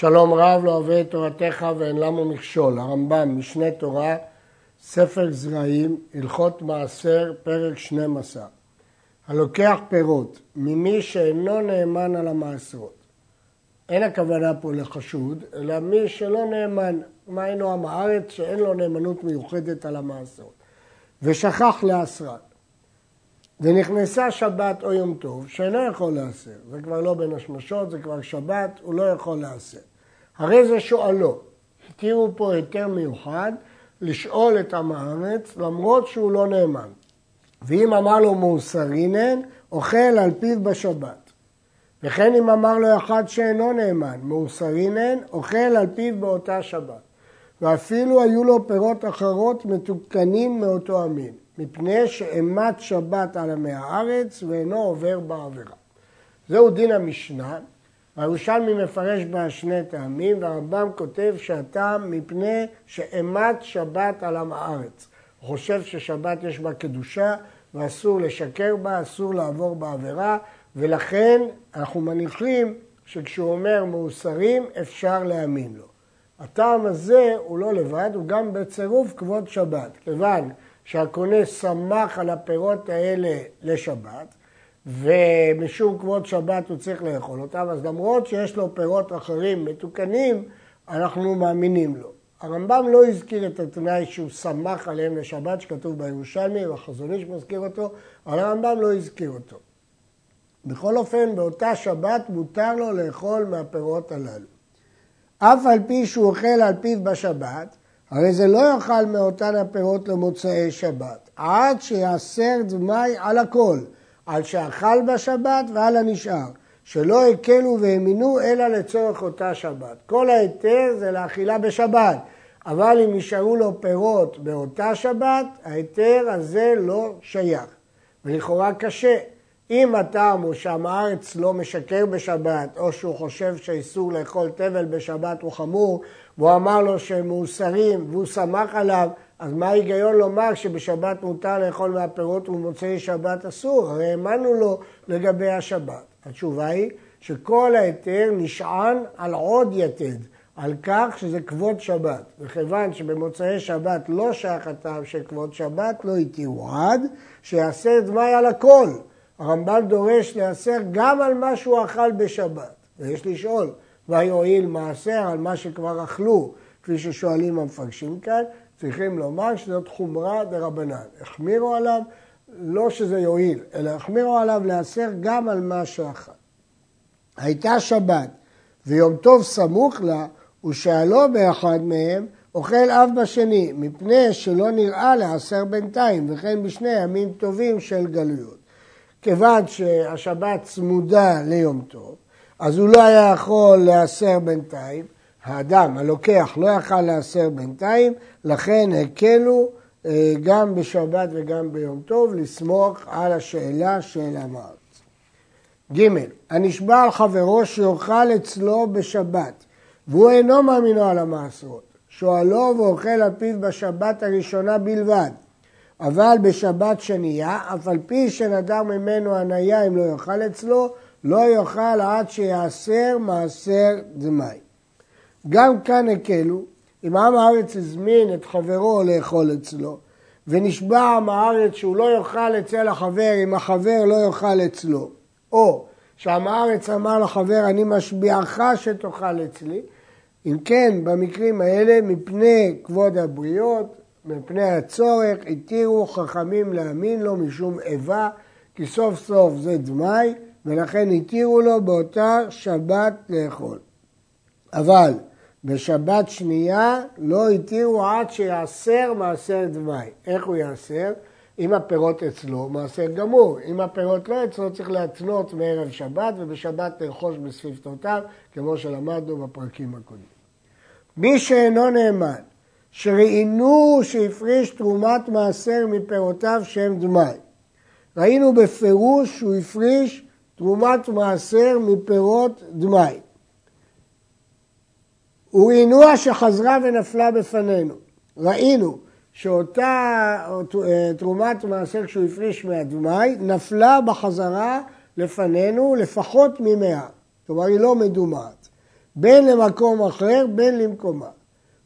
שלום רב לא אוהב את תורתך ואין למה מכשול. הרמב"ם, משנה תורה, ספר זרעים, הלכות מעשר, פרק 12. הלוקח פירות ממי שאינו נאמן על המעשרות. אין הכוונה פה לחשוד, אלא מי שלא נאמן, מה אינו עם הארץ שאין לו נאמנות מיוחדת על המעשרות. ושכח לעשרת. ונכנסה שבת או יום טוב, שאינו יכול להסר. זה כבר לא בין השמשות, זה כבר שבת, הוא לא יכול להסר. הרי זה שואלו. התירו פה היתר מיוחד לשאול את עם הארץ, למרות שהוא לא נאמן. ואם אמר לו מאוסרינן, אוכל על פיו בשבת. וכן אם אמר לו אחד שאינו נאמן, מאוסרינן, אוכל על פיו באותה שבת. ואפילו היו לו פירות אחרות מתוקנים מאותו המין. מפני שאימת שבת על עמי הארץ ואינו עובר בעבירה. זהו דין המשנה, הירושלמי מפרש בה שני טעמים, והרמב"ם כותב שהטעם מפני שאימת שבת על עם הארץ. הוא חושב ששבת יש בה קדושה ואסור לשקר בה, אסור לעבור בעבירה, ולכן אנחנו מניחים שכשהוא אומר מאוסרים אפשר להאמין לו. הטעם הזה הוא לא לבד, הוא גם בצירוף כבוד שבת, כיוון שהקונה שמח על הפירות האלה לשבת, ומשום כבוד שבת הוא צריך לאכול אותם, אז למרות שיש לו פירות אחרים מתוקנים, אנחנו מאמינים לו. הרמב"ם לא הזכיר את התנאי שהוא שמח עליהם לשבת, שכתוב בירושלמי, והחזון איש מזכיר אותו, אבל הרמב"ם לא הזכיר אותו. בכל אופן, באותה שבת מותר לו לאכול מהפירות הללו. אף על פי שהוא אוכל על פיו בשבת, הרי זה לא יאכל מאותן הפירות למוצאי שבת, עד שיעשר דמי על הכל, על שאכל בשבת ועל הנשאר, שלא הקלו והאמינו אלא לצורך אותה שבת. כל ההיתר זה לאכילה בשבת, אבל אם נשארו לו פירות באותה שבת, ההיתר הזה לא שייך. ולכאורה קשה. אם הטעם הוא שעם הארץ לא משקר בשבת, או שהוא חושב שאיסור לאכול תבל בשבת הוא חמור, והוא אמר לו שהם מאוסרים והוא שמח עליו, אז מה ההיגיון לומר שבשבת מותר לאכול מהפירות ובמוצאי שבת אסור? הרי האמנו לו לגבי השבת. התשובה היא שכל ההיתר נשען על עוד יתד, על כך שזה כבוד שבת. וכיוון שבמוצאי שבת לא שייך הטעם של כבוד שבת, לא התירו עד שיעשה דמי על הכל. הרמב"ם דורש להיאסר גם על מה שהוא אכל בשבת. ויש לשאול, ויועיל מעשר על מה שכבר אכלו, כפי ששואלים המפרשים כאן, צריכים לומר שזאת חומרה דרבנן. החמירו עליו, לא שזה יועיל, אלא החמירו עליו להיאסר גם על מה שאכל. הייתה שבת ויום טוב סמוך לה, ושאלו באחד מהם, אוכל אב בשני, מפני שלא נראה להיאסר בינתיים, וכן בשני ימים טובים של גלויות. כיוון שהשבת צמודה ליום טוב, אז הוא לא היה יכול להיאסר בינתיים, האדם הלוקח לא יכל להיאסר בינתיים, לכן הקלו אה, גם בשבת וגם ביום טוב לסמוך על השאלה של המארץ. ג. הנשבע על חברו שיאכל אצלו בשבת, והוא אינו מאמינו על המעשרות, שואלו ואוכל על פיו בשבת הראשונה בלבד, אבל בשבת שנייה, אף על פי שנדר ממנו הניה אם לא יאכל אצלו, לא יאכל עד שיעשר מעשר דמי. גם כאן הקלו, אם עם הארץ הזמין את חברו לאכול אצלו, ונשבע עם הארץ שהוא לא יאכל אצל החבר אם החבר לא יאכל אצלו, או שעם הארץ אמר לחבר אני משביעך שתאכל אצלי, אם כן, במקרים האלה, מפני כבוד הבריות, מפני הצורך, התירו חכמים להאמין לו משום איבה, כי סוף סוף זה דמי, ולכן התירו לו באותה שבת לאכול. אבל בשבת שנייה לא התירו עד שיעשר מעשר דמי. איך הוא יעשר? אם הפירות אצלו, מעשר גמור. אם הפירות לא אצלו, צריך להתנות מערב שבת, ובשבת לרכוש בסביבתותיו, כמו שלמדנו בפרקים הקודמים. מי שאינו נאמן, שראיינו שהפריש תרומת מעשר מפירותיו שהם דמי. ראינו בפירוש שהוא הפריש תרומת מעשר מפירות דמי. הוא עינוע שחזרה ונפלה בפנינו. ראינו שאותה תרומת מעשר שהוא הפריש מהדמי נפלה בחזרה לפנינו לפחות ממאה. כלומר היא לא מדומעת. בין למקום אחר, בין למקומה.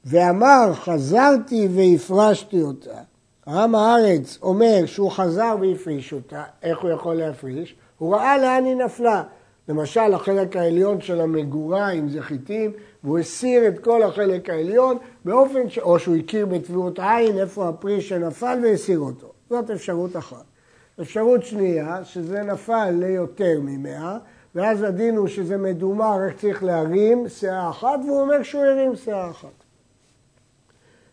ואמר, חזרתי והפרשתי אותה. עם הארץ אומר שהוא חזר והפריש אותה, איך הוא יכול להפריש? הוא ראה לאן היא נפלה. למשל, החלק העליון של המגורה, אם זה חיטים, והוא הסיר את כל החלק העליון, באופן ש... או שהוא הכיר בתביעות עין, איפה הפרי שנפל והסיר אותו. זאת אפשרות אחת. אפשרות שנייה, שזה נפל ליותר ממאה, ואז הדין הוא שזה מדומה, רק צריך להרים שאה אחת, והוא אומר שהוא הרים שאה אחת.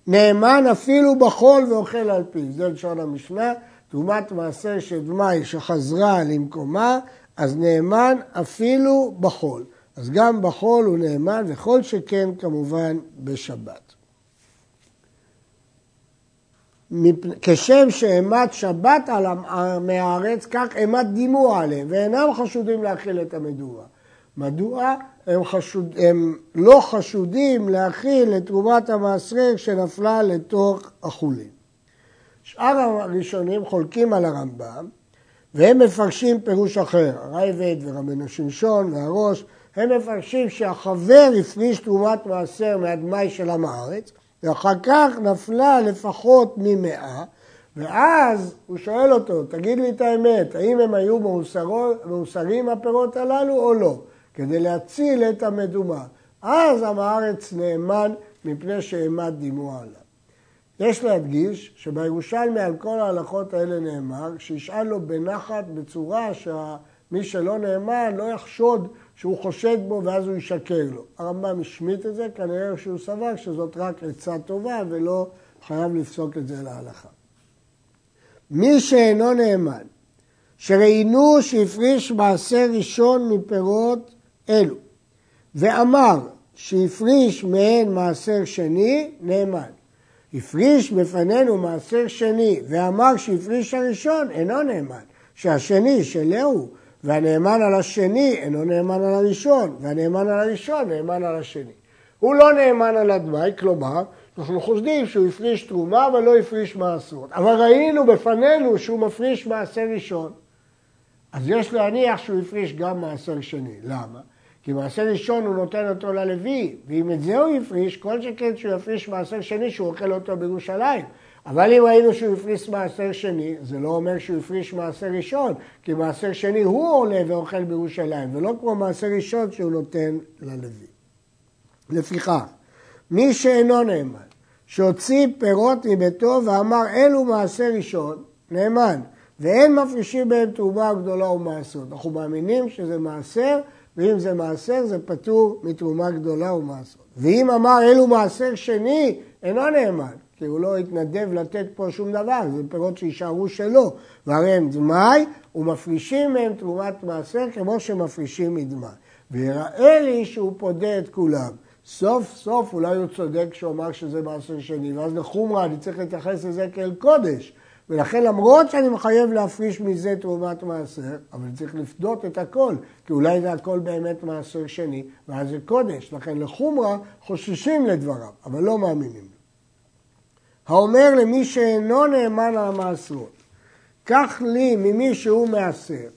נאמן אפילו בחול ואוכל על פיו, זה לשון המשנה, תרומת מעשר של שחזרה למקומה, אז נאמן אפילו בחול. אז גם בחול הוא נאמן, וכל שכן כמובן בשבת. כשם שאימת שבת על עמי הארץ, כך אימת דימו עליהם, ואינם חשודים להכיל את המדורה. מדוע? הם, חשוד, הם לא חשודים להכיל את תרומת המעשרה שנפלה לתוך החולין. שאר הראשונים חולקים על הרמב"ם, והם מפרשים פירוש אחר, הרייבד ורבנו שמשון והראש, הם מפרשים שהחבר הפריש תרומת מעשר מהדמאי של עם הארץ, ואחר כך נפלה לפחות ממאה, ואז הוא שואל אותו, תגיד לי את האמת, האם הם היו מאוסרים הפירות הללו או לא? כדי להציל את המדומה. אז עם הארץ נאמן מפני שאימת דימו עליו. יש להדגיש שבירושלמי על כל ההלכות האלה נאמר שישאל לו בנחת בצורה שמי שלא נאמן לא יחשוד שהוא חושד בו ואז הוא ישקר לו. הרמב"ם השמיט את זה, כנראה שהוא סבר שזאת רק עצה טובה ולא חייב לפסוק את זה להלכה. מי שאינו נאמן, שראיינו שהפריש מעשר ראשון מפירות אלו, ואמר שהפריש מהן מעשר שני, נאמן. הפריש בפנינו מעשר שני ואמר שהפריש הראשון, אינו נאמן. שהשני שלהו והנאמן על השני אינו נאמן על הראשון, והנאמן על הראשון נאמן על השני. הוא לא נאמן על הדמאי, כלומר, אנחנו חושדים שהוא הפריש תרומה ולא הפריש מעשרות. אבל ראינו בפנינו שהוא מפריש מעשר ראשון. אז יש להניח שהוא הפריש גם מעשר שני. למה? כי מעשר ראשון הוא נותן אותו ללוי, ואם את זה הוא הפריש, כל שכן שהוא יפריש מעשר שני שהוא אוכל אותו בירושלים. אבל אם ראינו שהוא הפריש מעשר שני, זה לא אומר שהוא הפריש מעשר ראשון, כי מעשר שני הוא עולה ואוכל בירושלים, ולא כמו מעשר ראשון שהוא נותן ללוי. לפיכך, מי שאינו נאמן, שהוציא פירות מביתו ואמר אלו מעשר ראשון, נאמן, ואין מפרישים בהם תרומה גדולה ומעשרות. אנחנו מאמינים שזה מעשר, ואם זה מעשר זה פטור מתרומה גדולה ומעשרות. ואם אמר אלו מעשר שני, אינו נאמן, כי הוא לא התנדב לתת פה שום דבר, זה פירות שיישארו שלו, והרי הם דמאי, ומפרישים מהם תרומת מעשר כמו שמפרישים מדמאי. ויראה לי שהוא פודה את כולם. סוף סוף אולי הוא צודק כשהוא אמר שזה מעשר שני, ואז לחומרה אני צריך להתייחס לזה כאל קודש. ולכן למרות שאני מחייב להפריש מזה תרומת מעשר, אבל צריך לפדות את הכל, כי אולי זה הכל באמת מעשר שני, ואז זה קודש. לכן לחומרה חוששים לדבריו, אבל לא מאמינים לו. האומר למי שאינו נאמן על המעשרות, קח לי ממי שהוא מעשר,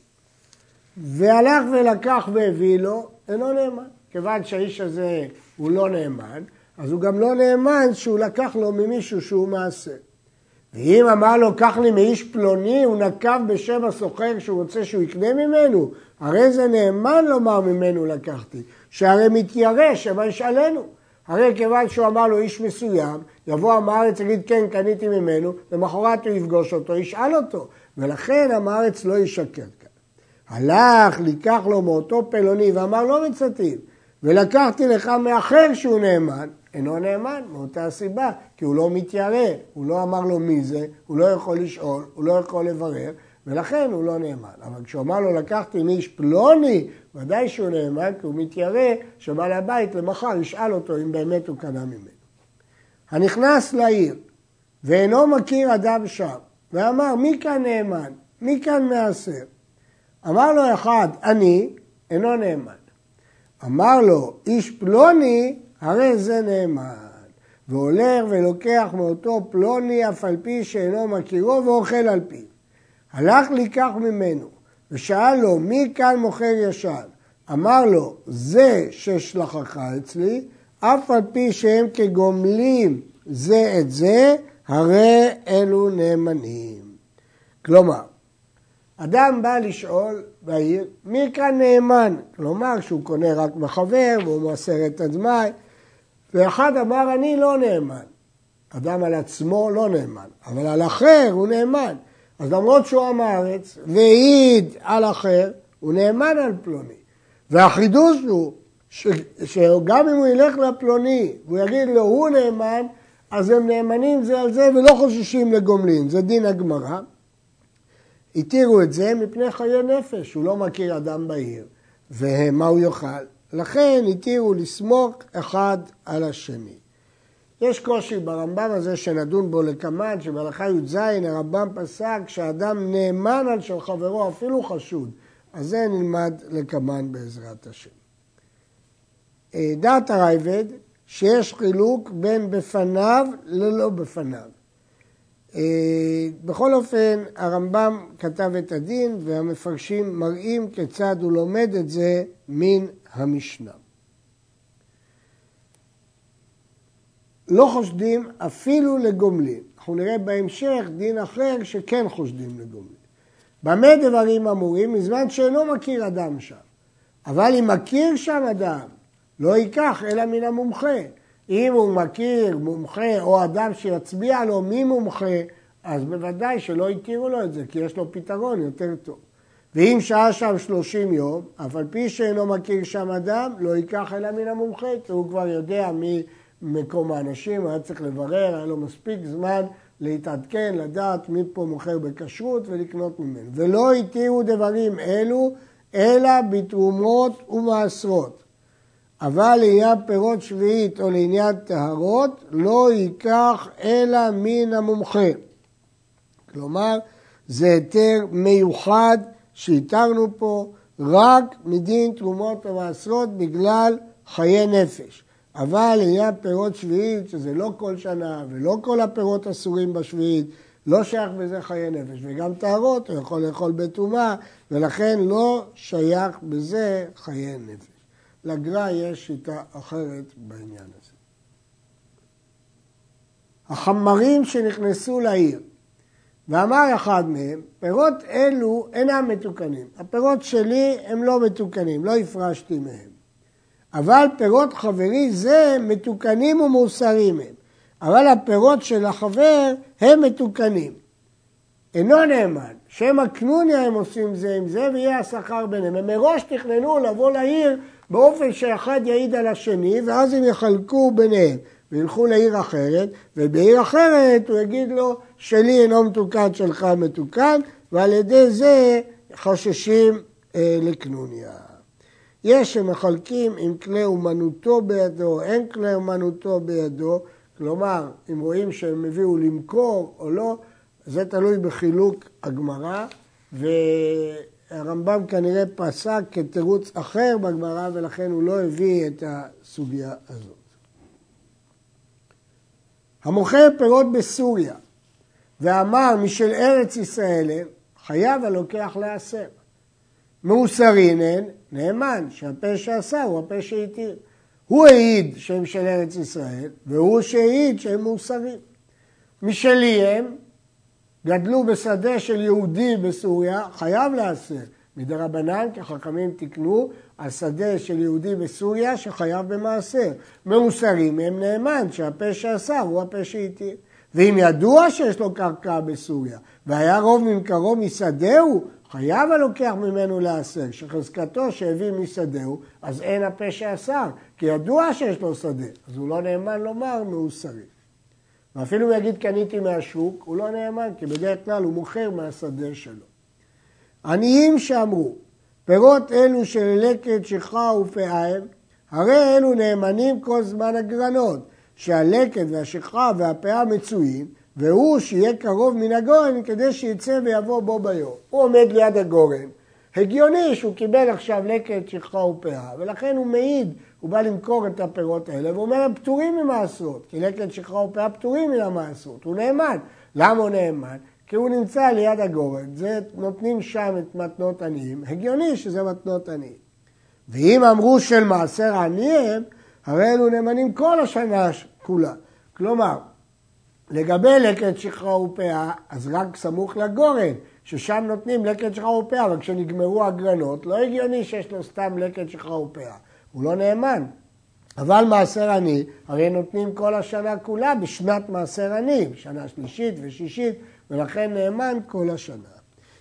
והלך ולקח והביא לו, אינו נאמן. כיוון שהאיש הזה הוא לא נאמן, אז הוא גם לא נאמן שהוא לקח לו ממישהו שהוא מעשר. ואם אמר לו, קח לי מאיש פלוני, הוא נקב בשם הסוחר שהוא רוצה שהוא יקנה ממנו, הרי זה נאמן לומר ממנו לקחתי, שהרי מתיירא שמא ישאלנו. הרי כיוון שהוא אמר לו איש מסוים, יבוא עם הארץ ויגיד כן, קניתי ממנו, למחרת הוא יפגוש אותו, ישאל אותו, ולכן עם הארץ לא ישקר כאן. הלך, לקח לו מאותו פלוני ואמר לא מצטים, ולקחתי לך מאחר שהוא נאמן, אינו נאמן מאותה סיבה, כי הוא לא מתיירא, הוא לא אמר לו מי זה, הוא לא יכול לשאול, הוא לא יכול לברר, ולכן הוא לא נאמן. אבל כשהוא אמר לו לקחתי מאיש פלוני, ודאי שהוא נאמן, כי הוא מתיירא שבעל הבית למחר ישאל אותו אם באמת הוא קנה ממנו. הנכנס לעיר ואינו מכיר אדם שם, ואמר מי כאן נאמן? מי כאן מעשר? אמר לו אחד, אני, אינו נאמן. אמר לו, איש פלוני, הרי זה נאמן. והולך ולוקח מאותו פלוני אף על פי שאינו מכירו ואוכל על פיו. הלך לקח ממנו ושאל לו מי כאן מוכר ישן? אמר לו, זה ששלחך אצלי, אף על פי שהם כגומלים זה את זה, הרי אלו נאמנים. כלומר, אדם בא לשאול בעיר, מי כאן נאמן? כלומר, שהוא קונה רק בחבר והוא מוסר את הדמי, ואחד אמר, אני לא נאמן. אדם על עצמו לא נאמן, אבל על אחר הוא נאמן. אז למרות שהוא עם הארץ והעיד על אחר, הוא נאמן על פלוני. והחידוש הוא ש, שגם אם הוא ילך לפלוני והוא יגיד לו הוא נאמן, אז הם נאמנים זה על זה ולא חוששים לגומלין, זה דין הגמרא. התירו את זה מפני חיי נפש, הוא לא מכיר אדם בעיר, ומה הוא יאכל? לכן התירו לסמוק אחד על השני. יש קושי ברמב"ם הזה שנדון בו לקמן, שבהלכה י"ז הרמב"ם פסק שאדם נאמן על של חברו, אפילו חשוד. אז זה נלמד לקמן בעזרת השם. אה, דעת הרייבד, שיש חילוק בין בפניו ללא בפניו. אה, בכל אופן, הרמב"ם כתב את הדין והמפרשים מראים כיצד הוא לומד את זה מן המשנה. לא חושדים אפילו לגומלין. אנחנו נראה בהמשך דין אחר שכן חושדים לגומלין. במה דברים אמורים? מזמן שאינו מכיר אדם שם. אבל אם מכיר שם אדם, לא ייקח אלא מן המומחה. אם הוא מכיר מומחה או אדם שיצביע לו מי מומחה, אז בוודאי שלא התירו לו את זה, כי יש לו פתרון יותר טוב. ואם שהה שם שלושים יום, אף על פי שאינו מכיר שם אדם, לא ייקח אלא מן המומחה, הוא כבר יודע מי מקום האנשים, היה צריך לברר, היה לו מספיק זמן להתעדכן, לדעת מי פה מוכר בכשרות ולקנות ממנו. ולא התירו דברים אלו, אלא בתרומות ומעשרות. אבל לעניין פירות שביעית או לעניין טהרות, לא ייקח אלא מן המומחה. כלומר, זה היתר מיוחד שהתרנו פה רק מדין תרומות ומעשרות בגלל חיי נפש. אבל לעניין פירות שביעית, שזה לא כל שנה ולא כל הפירות אסורים בשביעית, לא שייך בזה חיי נפש, וגם טהרות הוא יכול לאכול בטומאה, ולכן לא שייך בזה חיי נפש. לגר"א יש שיטה אחרת בעניין הזה. החמרים שנכנסו לעיר, ואמר אחד מהם, פירות אלו אינם מתוקנים. הפירות שלי הם לא מתוקנים, לא הפרשתי מהם. אבל פירות חברי זה מתוקנים ומוסרים הם. אבל הפירות של החבר הם מתוקנים. אינו נאמן, שמא קנוניה הם עושים זה עם זה ויהיה השכר ביניהם. הם מראש תכננו לבוא לעיר באופן שאחד יעיד על השני ואז הם יחלקו ביניהם וילכו לעיר אחרת ובעיר אחרת הוא יגיד לו שלי אינו מתוקן, שלך מתוקן ועל ידי זה חוששים אה, לקנוניה. יש שמחלקים אם כלי אומנותו בידו, אין כלי אומנותו בידו, כלומר, אם רואים שהם הביאו למכור או לא, זה תלוי בחילוק הגמרא, והרמב"ם כנראה פסק כתירוץ אחר בגמרא, ולכן הוא לא הביא את הסוגיה הזאת. המוכר פירות בסוריה ואמר משל ארץ ישראל, חייב הלוקח לעשר. מאוסרינן, נאמן, שהפה שעשה הוא הפה שהתיר. הוא העיד שהם של ארץ ישראל, והוא שהעיד שהם מאוסרים. משלי הם, גדלו בשדה של יהודי בסוריה, חייב לעשר. מדי רבנן, כי חכמים תיקנו על שדה של יהודי בסוריה שחייב במעשר. מאוסרים הם נאמן, שהפה שעשה הוא הפה שהתיר. ואם ידוע שיש לו קרקע בסוריה, והיה רוב ממכרו משדהו, חייב הלוקח ממנו לעשר, שחזקתו שהביא משדהו, אז אין הפה שאסר, כי ידוע שיש לו שדה, אז הוא לא נאמן לומר מאוסרי. ואפילו אם יגיד קניתי מהשוק, הוא לא נאמן, כי בדרך כלל הוא מוכר מהשדה שלו. עניים שאמרו, פירות אלו של לקט, שכחה ופאה הם, הרי אלו נאמנים כל זמן הגרנות, שהלקט והשכחה והפאה מצויים, והוא שיהיה קרוב מן הגורן כדי שיצא ויבוא בו ביום. הוא עומד ליד הגורן, הגיוני שהוא קיבל עכשיו לקט, שכחה ופאה, ולכן הוא מעיד, הוא בא למכור את הפירות האלה, והוא אומר הם פטורים ממעשרות, כי לקט, שכחה ופאה פטורים מן המעשרות, הוא נאמן. למה הוא נאמן? כי הוא נמצא ליד הגורן, זה נותנים שם את מתנות עניים, הגיוני שזה מתנות עניים. ואם אמרו של מעשר עני הם, הרי אלו נאמנים כל השנה כולה. כלומר, לגבי לקט שכחה ופאה, אז רק סמוך לגורן, ששם נותנים לקט שכחה ופאה, אבל כשנגמרו הגרנות, לא הגיוני שיש לו סתם לקט שכחה ופאה. הוא לא נאמן. אבל מעשר עני, הרי נותנים כל השנה כולה בשנת מעשר עני, שנה שלישית ושישית, ולכן נאמן כל השנה.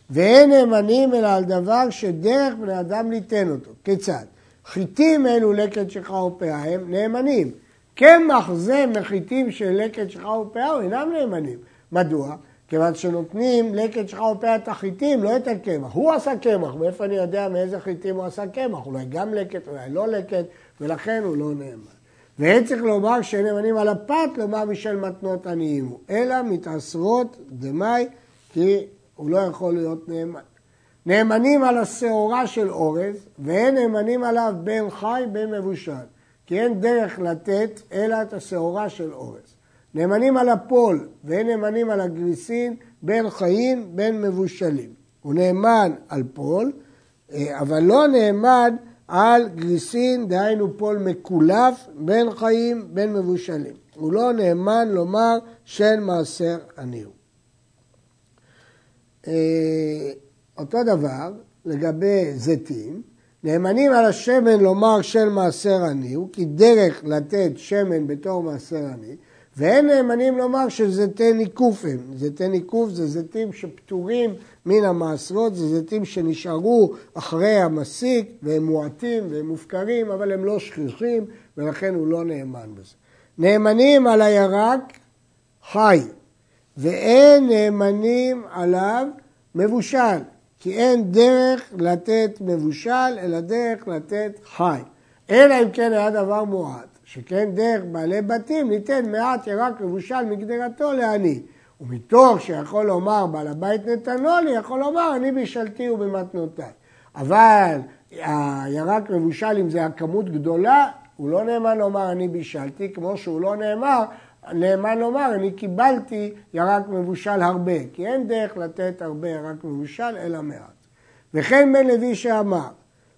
ואין נאמנים אלא על דבר שדרך בני אדם ליתן אותו. כיצד? חיטים אלו לקט שכחה ופאה הם נאמנים. קמח זה מחיטים של לקט שכחה ופאה אינם נאמנים. מדוע? כיוון שנותנים לקט שכחה ופאה את החיטים, לא את הקמח. הוא עשה קמח, מאיפה אני יודע מאיזה חיטים הוא עשה קמח? אולי גם לקט, אולי לא לקט, ולכן הוא לא נאמן. ואין צריך לומר שאין נאמנים על הפת, לומר משל מתנות עניים הוא, אלא מתעשרות דמאי, כי הוא לא יכול להיות נאמן. נאמנים על השעורה של אורז, ואין נאמנים עליו בין חי בין מבושל, כי אין דרך לתת אלא את השעורה של אורז. נאמנים על הפול, ואין נאמנים על הגריסין, בין חיים בין מבושלים. הוא נאמן על פול, אה, אבל לא נאמן על גריסין, דהיינו פול מקולף, בין חיים בין מבושלים. הוא לא נאמן לומר של מעשר עני הוא. אה, אותו דבר לגבי זיתים, נאמנים על השמן לומר של מעשר עני הוא, כי דרך לתת שמן בתור מעשר עני, ואין נאמנים לומר שזיתי ניקוף הם. זיתי ניקוף זה זיתים שפטורים מן המעשרות, זה זיתים שנשארו אחרי המסיק והם מועטים והם מופקרים, אבל הם לא שכיחים ולכן הוא לא נאמן בזה. נאמנים על הירק חי, ואין נאמנים עליו מבושל, כי אין דרך לתת מבושל, אלא דרך לתת חי. אלא אם כן היה דבר מועט, שכן דרך בעלי בתים ניתן מעט ירק מבושל מגדרתו לעני. ומתוך שיכול לומר בעל הבית נתנו לי, יכול לומר אני בישלתי ובמתנותיי. אבל הירק מבושל אם זה הכמות גדולה, הוא לא נאמן לומר אני בישלתי, כמו שהוא לא נאמר, נאמן לומר אני קיבלתי ירק מבושל הרבה, כי אין דרך לתת הרבה ירק מבושל אלא מעט. וכן בן לוי שאמר,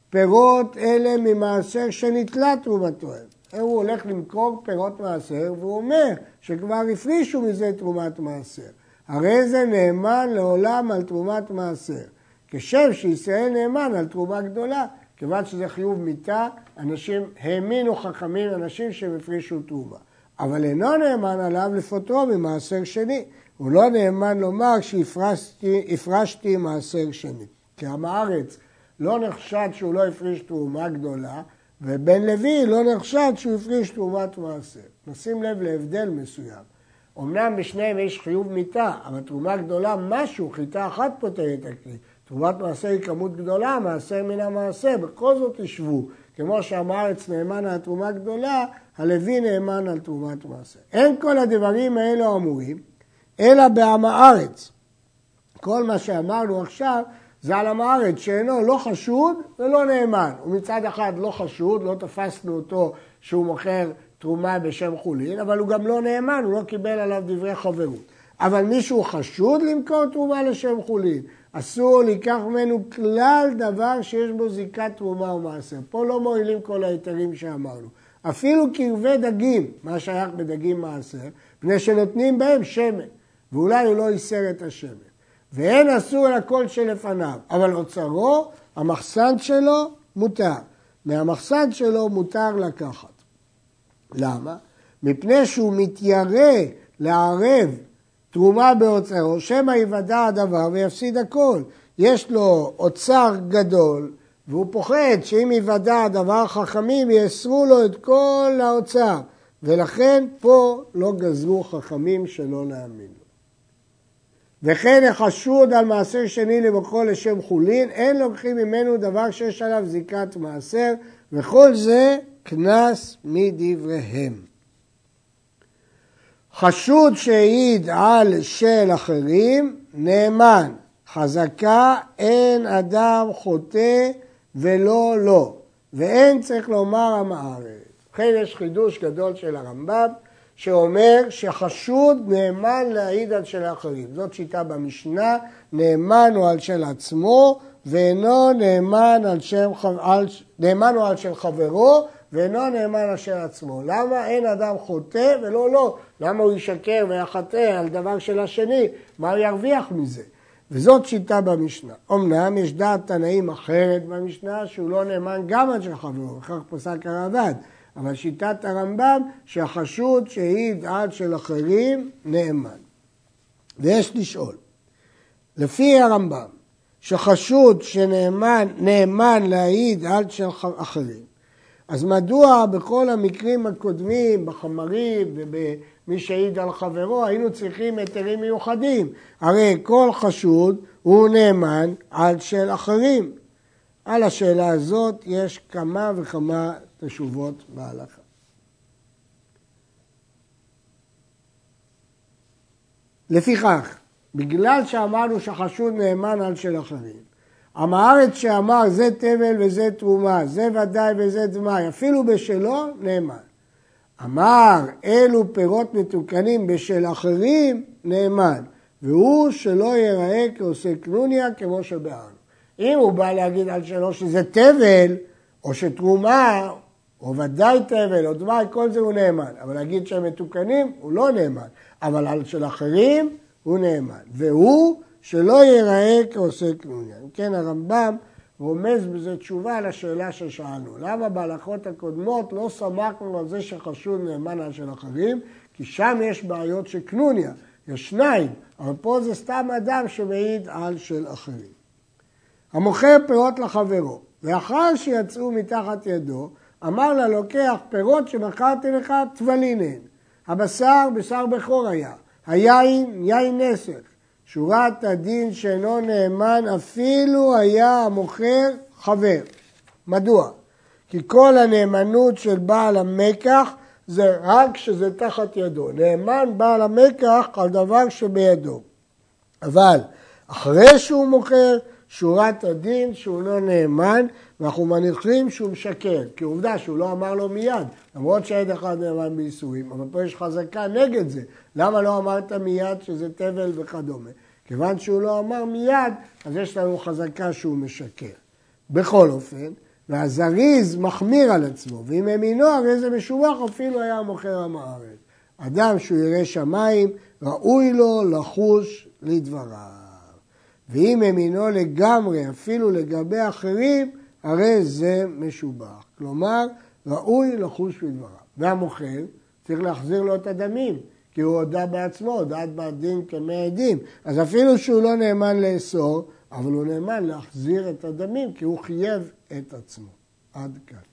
פירות אלה ממעשר שנתלה תרומתו. הוא הולך למכור פירות מעשר והוא אומר שכבר הפרישו מזה תרומת מעשר. הרי זה נאמן לעולם על תרומת מעשר. כשם שישראל נאמן על תרומה גדולה, כיוון שזה חיוב מיתה, אנשים האמינו חכמים, אנשים שהם הפרישו תרומה. אבל אינו נאמן עליו לפוטרו ממעשר שני. הוא לא נאמן לומר שהפרשתי מעשר שני. כי עם הארץ לא נחשד שהוא לא הפריש תרומה גדולה, ובן לוי לא נחשד שהוא הפריש תרומת מעשר. נשים לב להבדל מסוים. אמנם בשניהם יש חיוב מיתה, אבל תרומה גדולה, משהו, חיטה אחת פותרת הכלי. תרומת מעשר היא כמות גדולה, מעשר מן המעשר, בכל זאת ישבו. כמו שעם הארץ נאמן על תרומה גדולה, הלוי נאמן על תרומת מעשר. אין כל הדברים האלו אמורים, אלא בעם הארץ. כל מה שאמרנו עכשיו זה על עם הארץ שאינו לא חשוד ולא נאמן. הוא מצד אחד לא חשוד, לא תפסנו אותו שהוא מוכר תרומה בשם חולין, אבל הוא גם לא נאמן, הוא לא קיבל עליו דברי חברות. אבל מישהו חשוד למכור תרומה לשם חולין, אסור לקח ממנו כלל דבר שיש בו זיקת תרומה ומעשר. פה לא מועילים כל ההיתרים שאמרנו. אפילו קרבי דגים, מה שייך בדגים מעשר, פני שנותנים בהם שמן, ואולי הוא לא איסר את השמן. ואין אסור על הכל שלפניו, אבל אוצרו, המחסן שלו, מותר. מהמחסן שלו מותר לקחת. למה? מפני שהוא מתיירא לערב תרומה באוצרו, שמא יוודע הדבר ויפסיד הכל. יש לו אוצר גדול, והוא פוחד שאם יוודע הדבר, חכמים יאסרו לו את כל האוצר. ולכן פה לא גזרו חכמים שלא להאמין לו. וכן החשוד על מעשר שני למוכרו לשם חולין, אין לוקחים ממנו דבר שיש עליו זיקת מעשר, וכל זה קנס מדבריהם. חשוד שהעיד על של אחרים, נאמן. חזקה אין אדם חוטא ולא לא, ואין צריך לומר עם הארץ. ובכן יש חידוש גדול של הרמב"ם, שאומר שחשוד נאמן להעיד על של האחרים. זאת שיטה במשנה, נאמן הוא על של עצמו, ואינו נאמן על שם, על, נאמן הוא על של חברו ואינו נאמן על של עצמו. למה אין אדם חוטא ולא לא? למה הוא ישקר ויחטא על דבר של השני? מה הוא ירוויח מזה? וזאת שיטה במשנה. אמנם יש דעת תנאים אחרת במשנה שהוא לא נאמן גם על של חברו, וכך פסק הרעב"ד. אבל שיטת הרמב"ם שהחשוד שהעיד על של אחרים נאמן. ויש לשאול, לפי הרמב"ם, שחשוד שנאמן נאמן להעיד על של אחרים, אז מדוע בכל המקרים הקודמים, בחמרים ובמי שהעיד על חברו, היינו צריכים היתרים מיוחדים? הרי כל חשוד הוא נאמן על של אחרים. על השאלה הזאת יש כמה וכמה תשובות בהלכה. לפיכך, בגלל שאמרנו שחשוד נאמן על של אחרים, עם הארץ שאמר זה תבל וזה תרומה, זה ודאי וזה דמאי, אפילו בשלו, נאמן. אמר אלו פירות מתוקנים בשל אחרים, נאמן. והוא שלא ייראה כעושה קנוניה כמו שבארנו. אם הוא בא להגיד על שלו שזה תבל, או שתרומה, או ודאי תבל, או דמאי, כל זה הוא נאמן. אבל להגיד שהם מתוקנים, הוא לא נאמן. אבל על של אחרים, הוא נאמן. והוא שלא ייראה כעושה קנוניה. אם כן, הרמב"ם רומז בזה תשובה לשאלה ששאלנו. למה בהלכות הקודמות לא סמכנו על זה שחשוד נאמן על של אחרים? כי שם יש בעיות של קנוניה, יש שניים, אבל פה זה סתם אדם שמעיד על של אחרים. המוכר פירות לחברו, ואחר שיצאו מתחת ידו, אמר לה לוקח פירות שמכרתי לך טבלינן. הבשר, בשר בכור היה, היין, יין נסך. שורת הדין שאינו נאמן אפילו היה המוכר חבר. מדוע? כי כל הנאמנות של בעל המקח זה רק כשזה תחת ידו. נאמן בעל המקח על דבר שבידו. אבל אחרי שהוא מוכר, שורת הדין שהוא לא נאמן, ואנחנו מניחים שהוא משקר, כי עובדה שהוא לא אמר לו מיד, למרות שעד אחד נאמן בייסורים, אבל פה יש חזקה נגד זה. למה לא אמרת מיד שזה תבל וכדומה? כיוון שהוא לא אמר מיד, אז יש לנו חזקה שהוא משקר. בכל אופן, והזריז מחמיר על עצמו, ואם אמינו הרי זה משובח אפילו היה מוכר עם הארץ. אדם שהוא ירא שמיים, ראוי לו לחוש לדבריו. ואם אמינו לגמרי, אפילו לגבי אחרים, הרי זה משובח. כלומר, ראוי לחוש בדבריו. והמוכר צריך להחזיר לו את הדמים, כי הוא הודה בעצמו, הודעת בדין כמי עדים. אז אפילו שהוא לא נאמן לאסור, אבל הוא נאמן להחזיר את הדמים, כי הוא חייב את עצמו. עד כאן.